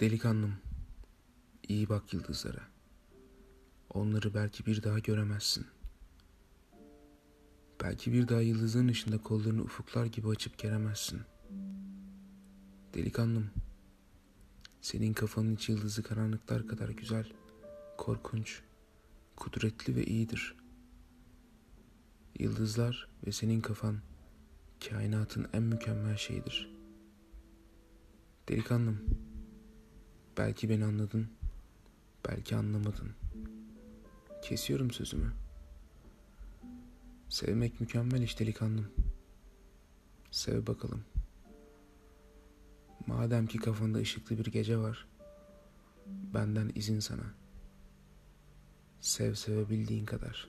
Delikanlım, iyi bak yıldızlara. Onları belki bir daha göremezsin. Belki bir daha yıldızların ışığında kollarını ufuklar gibi açıp geremezsin. Delikanlım, senin kafanın içi yıldızı karanlıklar kadar güzel, korkunç, kudretli ve iyidir. Yıldızlar ve senin kafan kainatın en mükemmel şeyidir. Delikanlım, belki beni anladın, belki anlamadın. Kesiyorum sözümü. Sevmek mükemmel iş delikanlım. Sev bakalım. Madem ki kafanda ışıklı bir gece var, benden izin sana. Sev sevebildiğin kadar.''